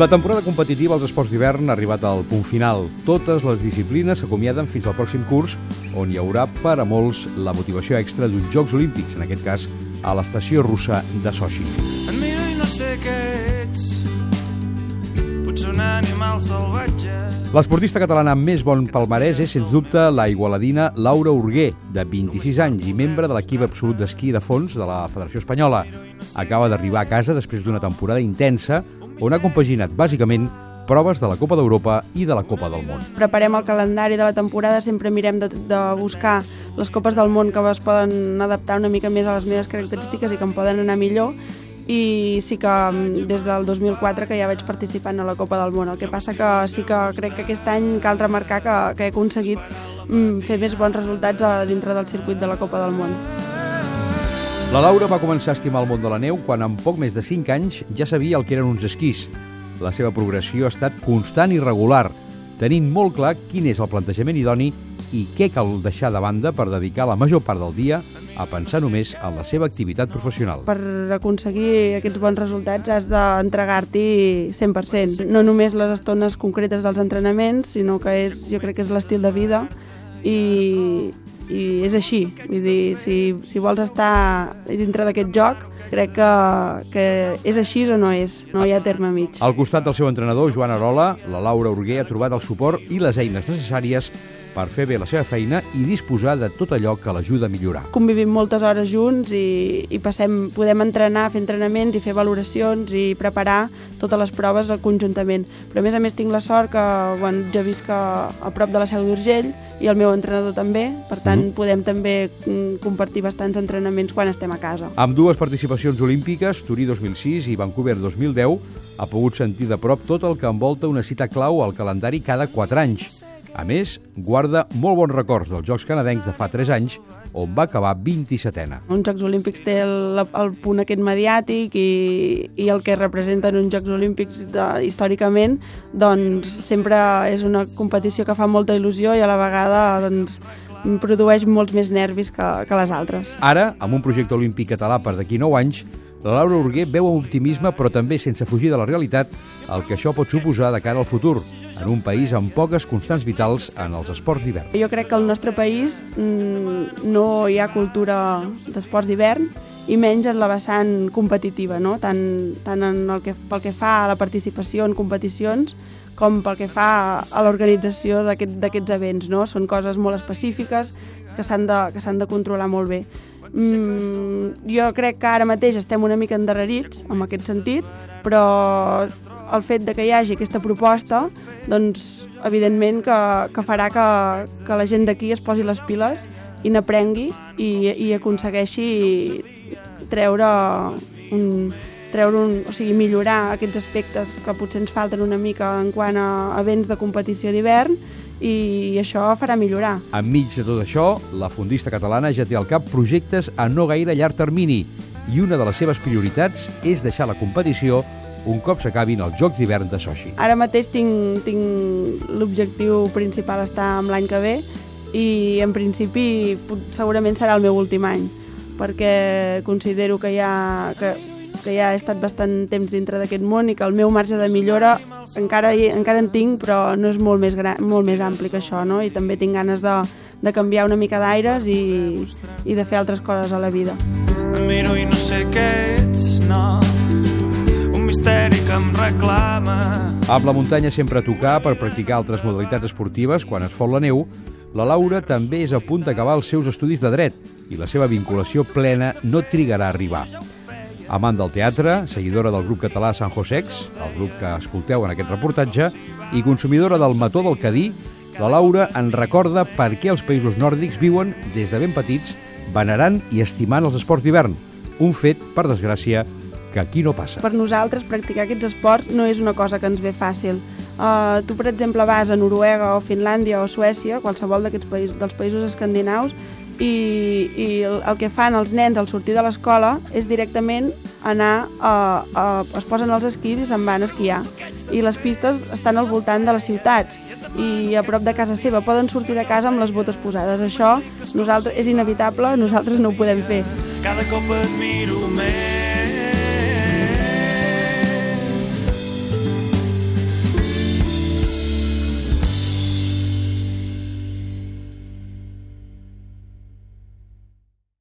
La temporada competitiva als esports d'hivern ha arribat al punt final. Totes les disciplines s'acomiaden fins al pròxim curs, on hi haurà per a molts la motivació extra d'uns Jocs Olímpics, en aquest cas a l'estació russa de Sochi. Et miro i no sé què ets Potser un animal salvatge L'esportista catalana amb més bon palmarès és, sens dubte, la igualadina Laura Urguer, de 26 anys i membre de l'equip absolut d'esquí de fons de la Federació Espanyola. Acaba d'arribar a casa després d'una temporada intensa on ha compaginat, bàsicament, proves de la Copa d'Europa i de la Copa del Món. Preparem el calendari de la temporada, sempre mirem de, de buscar les Copes del Món que es poden adaptar una mica més a les meves característiques i que em poden anar millor i sí que mm, des del 2004 que ja vaig participant a la Copa del Món. El que passa que sí que crec que aquest any cal remarcar que, que he aconseguit mm, fer més bons resultats dintre del circuit de la Copa del Món. La Laura va començar a estimar el món de la neu quan en poc més de 5 anys ja sabia el que eren uns esquís. La seva progressió ha estat constant i regular, tenint molt clar quin és el plantejament idoni i què cal deixar de banda per dedicar la major part del dia a pensar només en la seva activitat professional. Per aconseguir aquests bons resultats has d'entregar-t'hi 100%. No només les estones concretes dels entrenaments, sinó que és, jo crec que és l'estil de vida i, i és així. Vull dir, si, si vols estar dintre d'aquest joc, crec que, que és així o no és, no hi ha terme mig. Al costat del seu entrenador, Joan Arola, la Laura Urguer ha trobat el suport i les eines necessàries per fer bé la seva feina i disposar de tot allò que l'ajuda a millorar. Convivim moltes hores junts i, i passem, podem entrenar, fer entrenaments i fer valoracions i preparar totes les proves conjuntament. Però a més a més tinc la sort que bueno, jo visc a, a prop de la Seu d'Urgell i el meu entrenador també, per tant mm. podem també mm, compartir bastants entrenaments quan estem a casa. Amb dues participacions olímpiques, Turí 2006 i Vancouver 2010, ha pogut sentir de prop tot el que envolta una cita clau al calendari cada 4 anys. A més, guarda molt bons records dels Jocs Canadencs de fa 3 anys, on va acabar 27ena. Uns Jocs Olímpics té el, el punt aquest mediàtic i, i el que representen uns Jocs Olímpics de, històricament, doncs sempre és una competició que fa molta il·lusió i a la vegada doncs, produeix molts més nervis que, que les altres. Ara, amb un projecte olímpic català per d'aquí 9 anys, la Laura Urguer veu amb optimisme, però també sense fugir de la realitat, el que això pot suposar de cara al futur, en un país amb poques constants vitals en els esports d'hivern. Jo crec que al nostre país mm, no hi ha cultura d'esports d'hivern i menys en la vessant competitiva, no? tant, tant en el que, pel que fa a la participació en competicions com pel que fa a l'organització d'aquests aquest, events. No? Són coses molt específiques que s'han de, que de controlar molt bé. Mm, jo crec que ara mateix estem una mica endarrerits en aquest sentit, però el fet de que hi hagi aquesta proposta, doncs, evidentment que, que farà que, que la gent d'aquí es posi les piles i n'aprengui i, i aconsegueixi treure un, treure un, o sigui, millorar aquests aspectes que potser ens falten una mica en quant a events de competició d'hivern i això farà millorar. Enmig de tot això, la fondista catalana ja té al cap projectes a no gaire llarg termini i una de les seves prioritats és deixar la competició un cop s'acabin els Jocs d'hivern de Sochi. Ara mateix tinc, tinc l'objectiu principal estar amb l'any que ve i en principi segurament serà el meu últim any perquè considero que ja, que, que ja he estat bastant temps dintre d'aquest món i que el meu marge de millora encara, encara en tinc però no és molt més, gran, molt més ampli que això no? i també tinc ganes de, de canviar una mica d'aires i, i de fer altres coses a la vida. Em miro i no sé què ets, no misteri que em reclama. Amb la muntanya sempre a tocar per practicar altres modalitats esportives quan es fot la neu, la Laura també és a punt d'acabar els seus estudis de dret i la seva vinculació plena no trigarà a arribar. Amant del teatre, seguidora del grup català San Josex, el grup que escolteu en aquest reportatge, i consumidora del mató del Cadí, la Laura en recorda per què els països nòrdics viuen, des de ben petits, venerant i estimant els esports d'hivern, un fet, per desgràcia, que aquí no passa. Per nosaltres, practicar aquests esports no és una cosa que ens ve fàcil. Uh, tu, per exemple, vas a Noruega o Finlàndia o Suècia, qualsevol d'aquests països, dels països escandinaus, i, i el, el que fan els nens al sortir de l'escola és directament anar a, a, es posen els esquís i se'n van a esquiar. I les pistes estan al voltant de les ciutats. I a prop de casa seva poden sortir de casa amb les botes posades. Això nosaltres és inevitable, nosaltres no ho podem fer. Cada cop et miro més